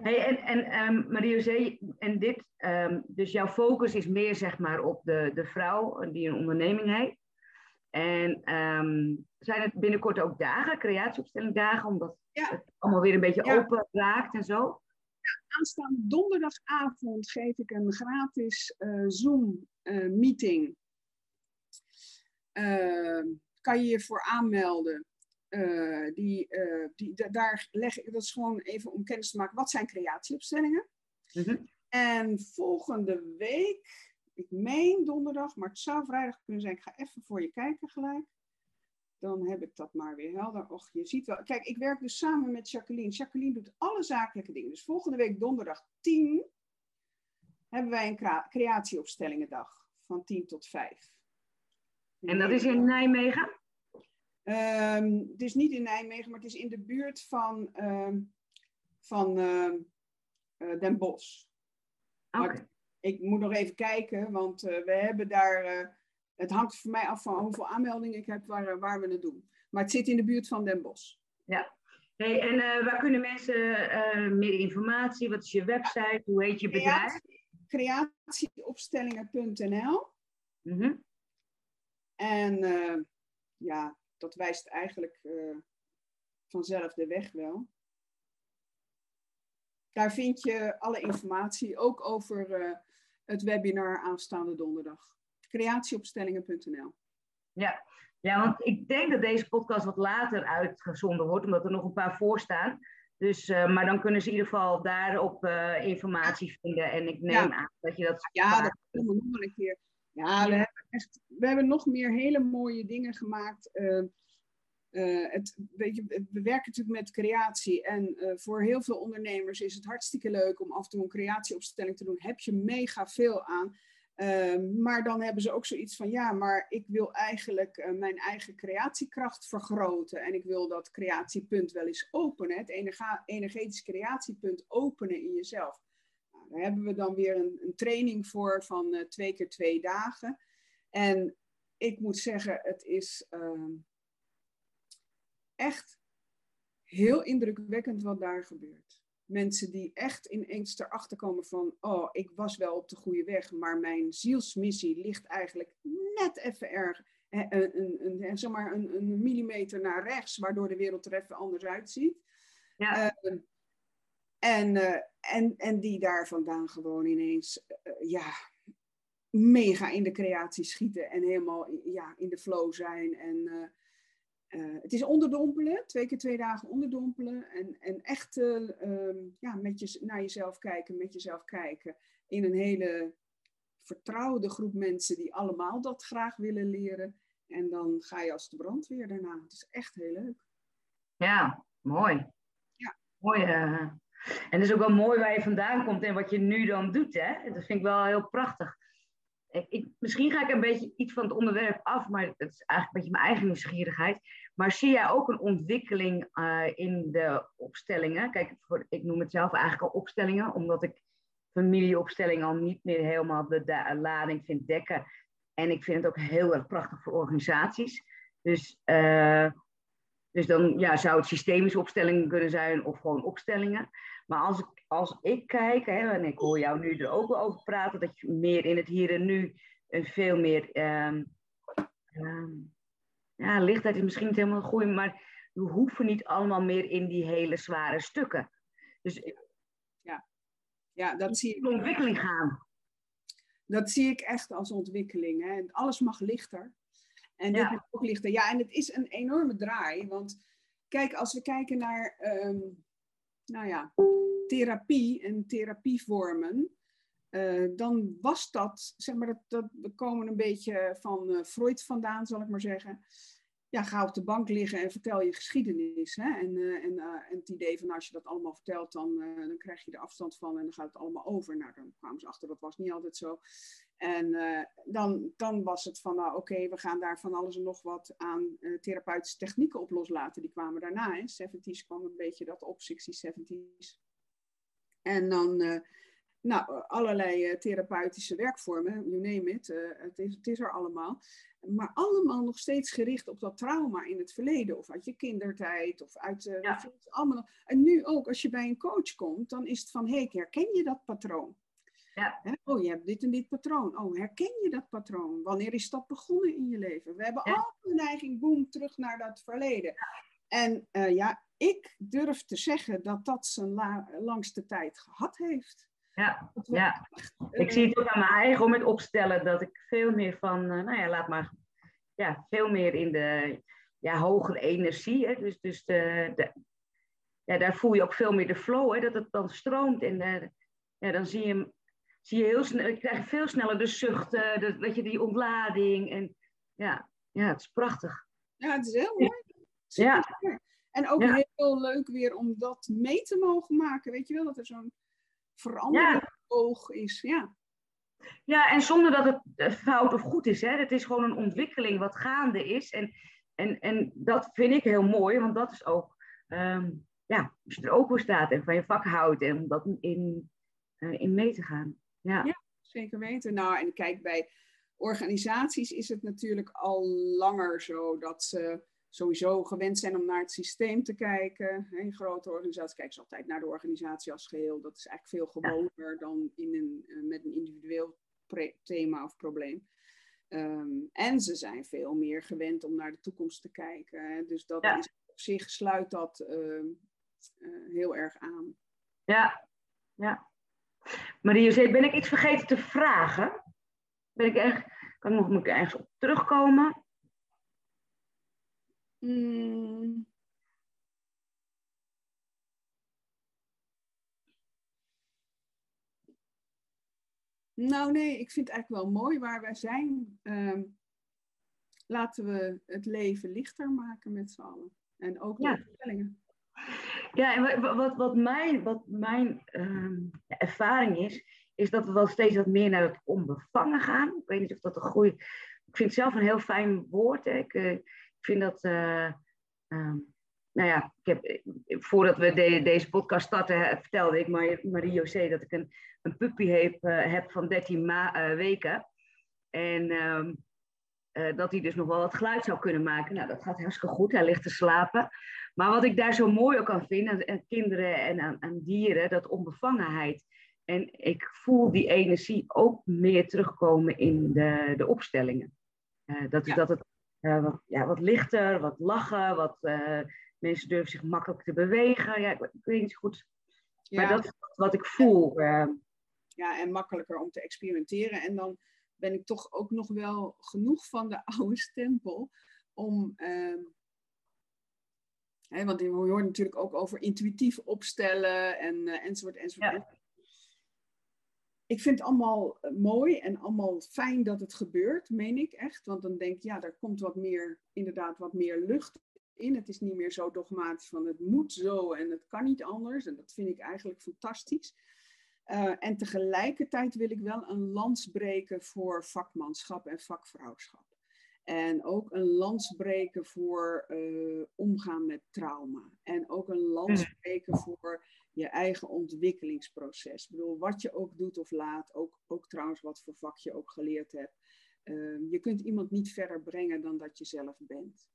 Hey, en en um, Marie-José, en dit, um, dus jouw focus is meer zeg maar op de, de vrouw die een onderneming heeft. En um, zijn het binnenkort ook dagen, creatieopstellingdagen, omdat ja. het allemaal weer een beetje ja. open raakt en zo? Ja, aanstaande donderdagavond geef ik een gratis uh, Zoom-meeting. Uh, kan je je voor aanmelden. Uh, die, uh, die, daar leg ik, dat is gewoon even om kennis te maken, wat zijn creatieopstellingen? Mm -hmm. En volgende week, ik meen donderdag, maar het zou vrijdag kunnen zijn, ik ga even voor je kijken gelijk. Dan heb ik dat maar weer helder. Och, je ziet wel. Kijk, ik werk dus samen met Jacqueline. Jacqueline doet alle zakelijke dingen. Dus volgende week donderdag 10 hebben wij een creatieopstellingendag van 10 tot 5. En dat is in Nijmegen? Um, het is niet in Nijmegen, maar het is in de buurt van, um, van uh, uh, Den Bosch. Okay. Ik moet nog even kijken, want uh, we hebben daar. het hangt voor mij af van hoeveel aanmeldingen ik heb waar, waar we het doen. Maar het zit in de buurt van Den Bosch. Ja. Hey, en waar kunnen mensen meer informatie? Wat is je website? Hoe heet je bedrijf? Creatieopstellingen.nl. Mm -hmm. En ja, dat wijst eigenlijk uh, vanzelf de weg wel. Daar vind je alle informatie, ook over uh, het webinar aanstaande donderdag. Creatieopstellingen.nl. Ja. ja, want ik denk dat deze podcast wat later uitgezonden wordt, omdat er nog een paar voor staan. Dus, uh, maar dan kunnen ze in ieder geval daarop uh, informatie vinden. En ik neem aan dat je dat. Ja, dat doen we nog een keer. Ja, We, hebben echt, we hebben nog meer hele mooie dingen gemaakt. Uh, het, weet je, we werken natuurlijk met creatie. En voor heel veel ondernemers is het hartstikke leuk om af en toe een creatieopstelling te doen. Heb je mega veel aan. Maar dan hebben ze ook zoiets van, ja, maar ik wil eigenlijk mijn eigen creatiekracht vergroten. En ik wil dat creatiepunt wel eens openen, het energetisch creatiepunt openen in jezelf. Daar hebben we dan weer een, een training voor van uh, twee keer twee dagen. En ik moet zeggen, het is uh, echt heel indrukwekkend wat daar gebeurt mensen die echt ineens erachter komen van, oh, ik was wel op de goede weg, maar mijn zielsmissie ligt eigenlijk net even erg, een, een, een, zeg maar een, een millimeter naar rechts, waardoor de wereld er even anders uitziet. Ja. Uh, en, uh, en, en die daar vandaan gewoon ineens, uh, ja, mega in de creatie schieten en helemaal ja, in de flow zijn en uh, het is onderdompelen, twee keer twee dagen onderdompelen. En, en echt um, ja, met je, naar jezelf kijken, met jezelf kijken. In een hele vertrouwde groep mensen die allemaal dat graag willen leren. En dan ga je als de brandweer daarna. Het is echt heel leuk. Ja, mooi. Ja. Mooi. En het is ook wel mooi waar je vandaan komt en wat je nu dan doet. Hè? Dat vind ik wel heel prachtig. Ik, misschien ga ik een beetje iets van het onderwerp af, maar het is eigenlijk een beetje mijn eigen nieuwsgierigheid. Maar zie jij ook een ontwikkeling uh, in de opstellingen? Kijk, ik noem het zelf eigenlijk al opstellingen, omdat ik familieopstellingen al niet meer helemaal de, lading vind dekken. En ik vind het ook heel erg prachtig voor organisaties. Dus, uh, dus dan ja, zou het systemische opstellingen kunnen zijn of gewoon opstellingen. Maar als ik, als ik kijk, hè, en ik hoor jou nu er ook over praten, dat je meer in het hier en nu een veel meer. Um, um, ja, lichtheid is misschien niet helemaal goed, maar we hoeven niet allemaal meer in die hele zware stukken. Dus ja, ja dat zie ik. ontwikkeling gaan. Dat zie ik echt als ontwikkeling. Hè. Alles mag lichter. En dit ja. ook lichter. Ja, en het is een enorme draai. Want kijk, als we kijken naar um, nou ja, therapie en therapievormen. Uh, dan was dat, zeg maar, dat, dat, we komen een beetje van uh, Freud vandaan, zal ik maar zeggen. Ja, ga op de bank liggen en vertel je geschiedenis. Hè? En, uh, en, en het idee van als je dat allemaal vertelt, dan, dan krijg je er afstand van en dan gaat het allemaal over. Nou, dan kwamen ze achter, dat was niet altijd zo. En dan, dan was het van, nou oké, we gaan daar van alles en nog wat aan therapeutische technieken op loslaten. Die kwamen daarna, in 70s kwam een beetje dat op, 60s, 70s. En dan nou, allerlei therapeutische werkvormen, you name it, het, is, het is er allemaal. Maar allemaal nog steeds gericht op dat trauma in het verleden, of uit je kindertijd, of uit. Ja. allemaal. En nu ook, als je bij een coach komt, dan is het van: hé, hey, herken je dat patroon? Ja. Oh, je hebt dit en dit patroon. Oh, herken je dat patroon? Wanneer is dat begonnen in je leven? We hebben ja. altijd de neiging, boem, terug naar dat verleden. En ja, ik durf te zeggen dat dat zijn la langste tijd gehad heeft. Ja, ja. Ik zie het ook aan mijn eigen om het opstellen dat ik veel meer van, uh, nou ja, laat maar, ja, veel meer in de ja, hogere energie. Hè? Dus, dus de, de, ja, daar voel je ook veel meer de flow, hè? dat het dan stroomt. En ja, dan zie je, zie je heel snel, je krijgt veel sneller de zuchten, de, weet je, die ontlading. En ja, ja, het is prachtig. Ja, het is heel mooi. Ja. En ook ja. heel leuk weer om dat mee te mogen maken. Weet je wel, dat er zo'n verandering ja. oog is. Ja. ja, en zonder dat het eh, fout of goed is. Hè? Het is gewoon een ontwikkeling wat gaande is. En, en, en dat vind ik heel mooi, want dat is ook, um, ja, als je er ook voor staat en van je vak houdt en om dat in, uh, in mee te gaan. Ja. ja, zeker weten. Nou, en kijk, bij organisaties is het natuurlijk al langer zo dat ze sowieso gewend zijn om naar het systeem te kijken. In grote organisaties kijken ze altijd naar de organisatie als geheel. Dat is eigenlijk veel gewoner dan in een, eh, met een individueel thema of probleem. Um, en ze zijn veel meer gewend om naar de toekomst te kijken. Dus dat is op zich sluit dat uh, uh, heel erg aan. Ja, ja. Marie-José, ben ik iets vergeten te vragen? Ben ik echt, kan ik nog moet ik ergens op terugkomen? Mm. Nou nee, ik vind het eigenlijk wel mooi waar wij zijn. Ehm, laten we het leven lichter maken met z'n allen. En ook de Ja. Ja, en wa- wa- wat, wat mijn, wat mijn ehm, ervaring is, is dat we wel steeds wat meer naar het onbevangen gaan. Ik weet niet of dat een goede. Ik vind het zelf een heel fijn woord. Hè. Ik, eh, vind dat. eh, ehm, nou ja, ik heb, eh, voordat we de- deze podcast starten, vertelde ik Mar- Marie-José dat ik een, een puppy heb, heb van 13 ma- eh, weken. En ehm, eh, dat hij dus nog wel wat geluid zou kunnen maken. Nou, dat gaat hartstikke goed. Hij ligt te slapen. Maar wat ik daar zo mooi ook aan vind, aan, aan kinderen en aan, aan dieren, dat onbevangenheid. En ik voel die energie ook meer terugkomen in de, de opstellingen. Eh, dat, is Ja. dat het eh, wat, ja, wat lichter, wat lachen, wat mensen durven zich makkelijk te bewegen. Ja, ik, ik weet niet goed. Maar Ja, dat is wat ik voel. ja, en makkelijker om te experimenteren. En dan ben ik toch ook nog wel genoeg van de oude stempel om. ehm, hè, want je hoort natuurlijk ook over intuïtief opstellen en, eh, enzovoort, enzovoort. Ja. Ik vind het allemaal eh, mooi en allemaal fijn dat het gebeurt, meen ik echt. Want dan denk ik, ja, daar komt wat meer, inderdaad, wat meer lucht in. Het is niet meer zo dogmatisch van het moet zo en het kan niet anders. En dat vind ik eigenlijk fantastisch. Uh, en tegelijkertijd wil ik wel een lans breken voor vakmanschap en vakvrouwschap. En ook een lans breken voor uh, omgaan met trauma. En ook een lans breken voor je eigen ontwikkelingsproces. Ik bedoel, wat je ook doet of laat, ook, ook trouwens wat voor vak je ook geleerd hebt. Uh, je kunt iemand niet verder brengen dan dat je zelf bent.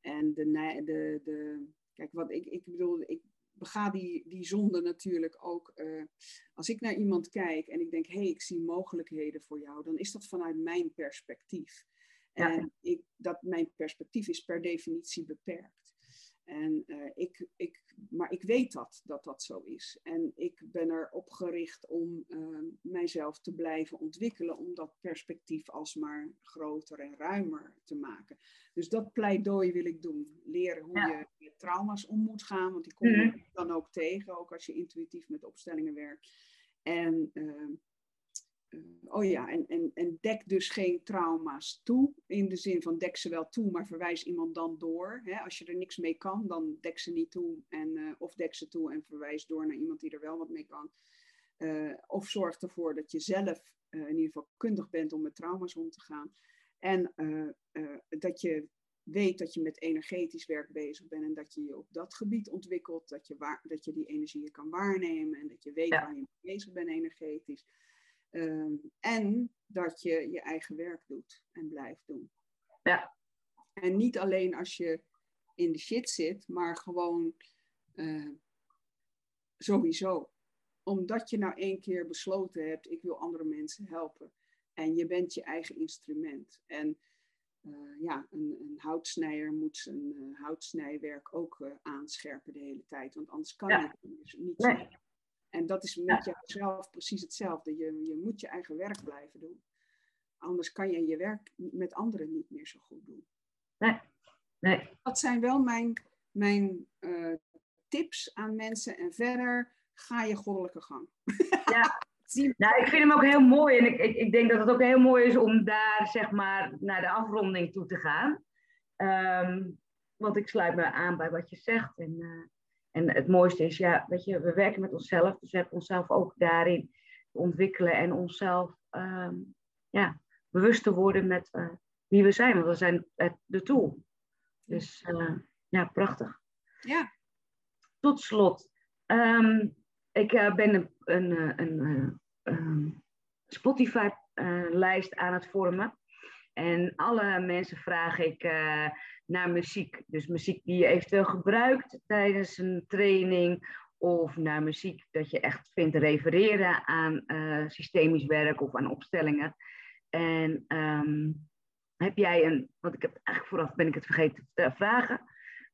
En de, de, de kijk, wat ik, ik bedoel, ik bega die, die zonde natuurlijk ook. Uh, als ik naar iemand kijk en ik denk, hé, hey, ik zie mogelijkheden voor jou, dan is dat vanuit mijn perspectief. Ja. En ik, dat, mijn perspectief is per definitie beperkt. En, uh, ik, ik, maar ik weet dat, dat dat zo is. En ik ben erop gericht om uh, mijzelf te blijven ontwikkelen, om dat perspectief alsmaar groter en ruimer te maken. Dus dat pleidooi wil ik doen. Leren hoe ja. je met trauma's om moet gaan, want die kom je mm-hmm. dan ook tegen, ook als je intuïtief met opstellingen werkt. En uh, oh ja, en, en, en dek dus geen trauma's toe. In de zin van dek ze wel toe, maar verwijs iemand dan door. Hè? Als je er niks mee kan, dan dek ze niet toe. En, uh, of dek ze toe en verwijs door naar iemand die er wel wat mee kan. Uh, of zorg ervoor dat je zelf in ieder geval kundig bent om met trauma's om te gaan. En dat je weet dat je met energetisch werk bezig bent en dat je je op dat gebied ontwikkelt. Dat je, waar, dat je die energieën kan waarnemen en dat je weet ja. waar je mee bezig bent energetisch. Um, en dat je je eigen werk doet en blijft doen. Ja. En niet alleen als je in de shit zit, maar gewoon uh, sowieso. Omdat je nou één keer besloten hebt, ik wil andere mensen helpen. En je bent je eigen instrument. En uh, ja, een, een, houtsnijer moet zijn uh, houtsnijwerk ook aanscherpen de hele tijd. Want anders kan ja. het niet nee. En dat is met ja. jezelf precies hetzelfde. Je, je moet je eigen werk blijven doen. Anders kan je je werk met anderen niet meer zo goed doen. Nee. nee. Dat zijn wel mijn, mijn uh, tips aan mensen. En verder ga je goddelijke gang. Ja. Nou, ik vind hem ook heel mooi. En ik, ik, ik denk dat het ook heel mooi is om daar, zeg maar, naar de afronding toe te gaan. Um, want ik sluit me aan bij wat je zegt. En, uh, en het mooiste is, ja, weet je, we werken met onszelf. Dus we hebben onszelf ook daarin te ontwikkelen en onszelf um, ja, bewust te worden met uh, wie we zijn. Want we zijn het, de tool. Dus uh, ja, prachtig. Ja. Tot slot. Um, ik uh, ben een, een, een, een Spotify-lijst aan het vormen. En alle mensen vraag ik uh, naar muziek. Dus muziek die je eventueel gebruikt tijdens een training. Of naar muziek dat je echt vindt refereren aan uh, systemisch werk of aan opstellingen. En um, heb jij een, want ik heb eigenlijk vooraf ben ik het vergeten te vragen.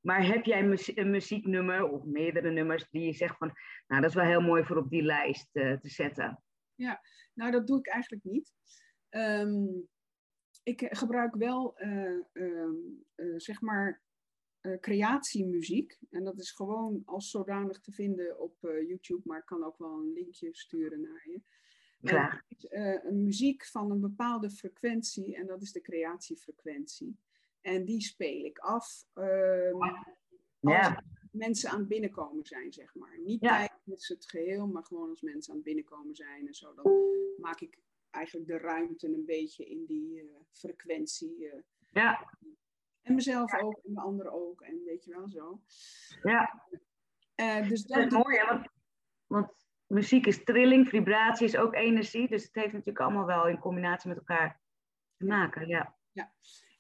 Maar heb jij een muzieknummer of meerdere nummers die je zegt van, nou dat is wel heel mooi voor op die lijst uh, te zetten? ja. Nou, dat doe ik eigenlijk niet. Ehm, ik gebruik wel, uh, uh, zeg maar, uh, creatiemuziek. En dat is gewoon als zodanig te vinden op YouTube, maar ik kan ook wel een linkje sturen naar je. Graag. een muziek van een bepaalde frequentie en dat is de creatiefrequentie. En die speel ik af um, als mensen aan het binnenkomen zijn, zeg maar. Niet ja. tijdens het geheel, maar gewoon als mensen aan het binnenkomen zijn en zo. Dan maak ik eigenlijk de ruimte een beetje in die uh, frequentie. Uh, ja. En mezelf ook en de anderen ook. En weet je wel zo. Ja. Uh, dus dat is mooi, hè? Want, want, muziek is trilling, vibratie is ook energie. Dus het heeft natuurlijk allemaal wel in combinatie met elkaar te maken. Ja. ja.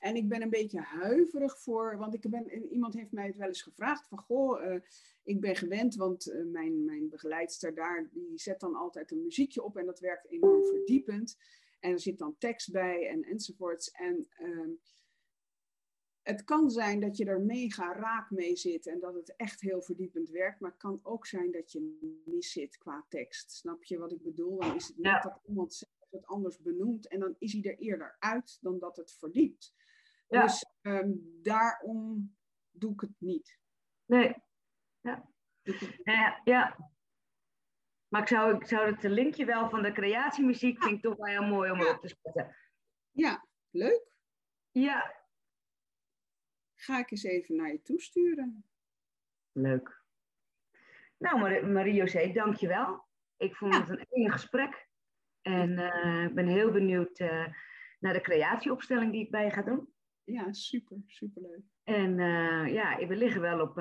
En ik ben een beetje huiverig voor, want ik ben, iemand heeft mij het wel eens gevraagd van, goh, uh, ik ben gewend, want uh, mijn, mijn begeleidster daar, die zet dan altijd een muziekje op en dat werkt enorm verdiepend. En er zit dan tekst bij en enzovoorts. En uh, het kan zijn dat je er mega raak mee zit en dat het echt heel verdiepend werkt, maar het kan ook zijn dat je mis zit qua tekst. Snap je wat ik bedoel? Dan is het ja. dat iemand het anders benoemt en dan is hij er eerder uit dan dat het verdiept. Ja. Dus um, daarom doe ik het niet. Nee. Ja. Ja, ja. Maar ik zou, ik zou het linkje wel van de creatiemuziek vind ik toch wel heel mooi om erop te zetten. Ja, leuk. Ja. Ga ik eens even naar je toesturen. Leuk. Nou, Marie-José, dankjewel. Ik vond het een enig gesprek. En uh, ik ben heel benieuwd uh, naar de creatieopstelling die ik bij je ga doen. Ja, super, super leuk. En uh, ja, we liggen wel op,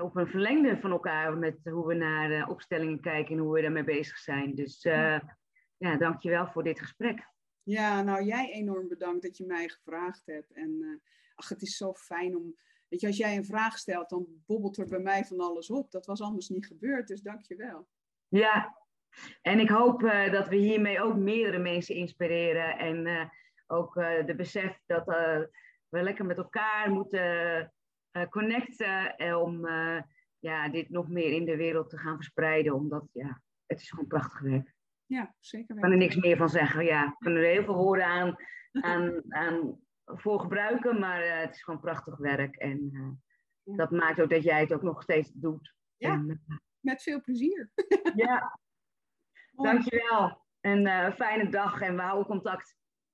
op een verlengde van elkaar met hoe we naar opstellingen kijken en hoe we daarmee bezig zijn. Dus ja. ja, dankjewel voor dit gesprek. Ja, nou jij enorm bedankt dat je mij gevraagd hebt. En ach, het is zo fijn om, weet je, als jij een vraag stelt, dan bobbelt er bij mij van alles op. Dat was anders niet gebeurd, dus dankjewel. Ja, en ik hoop dat we hiermee ook meerdere mensen inspireren. En ook uh, de besef dat we lekker met elkaar moeten connecten. om ja, dit nog meer in de wereld te gaan verspreiden. Omdat ja, het is gewoon prachtig werk. Ja, zeker. Ik kan er niks meer van zeggen. Ja, ik kan er heel veel woorden aan, aan, aan voor gebruiken. Maar het is gewoon prachtig werk. En ja. dat maakt ook dat jij het ook nog steeds doet. Ja, en, met veel plezier. ja. Dankjewel. En fijne dag en we houden contact.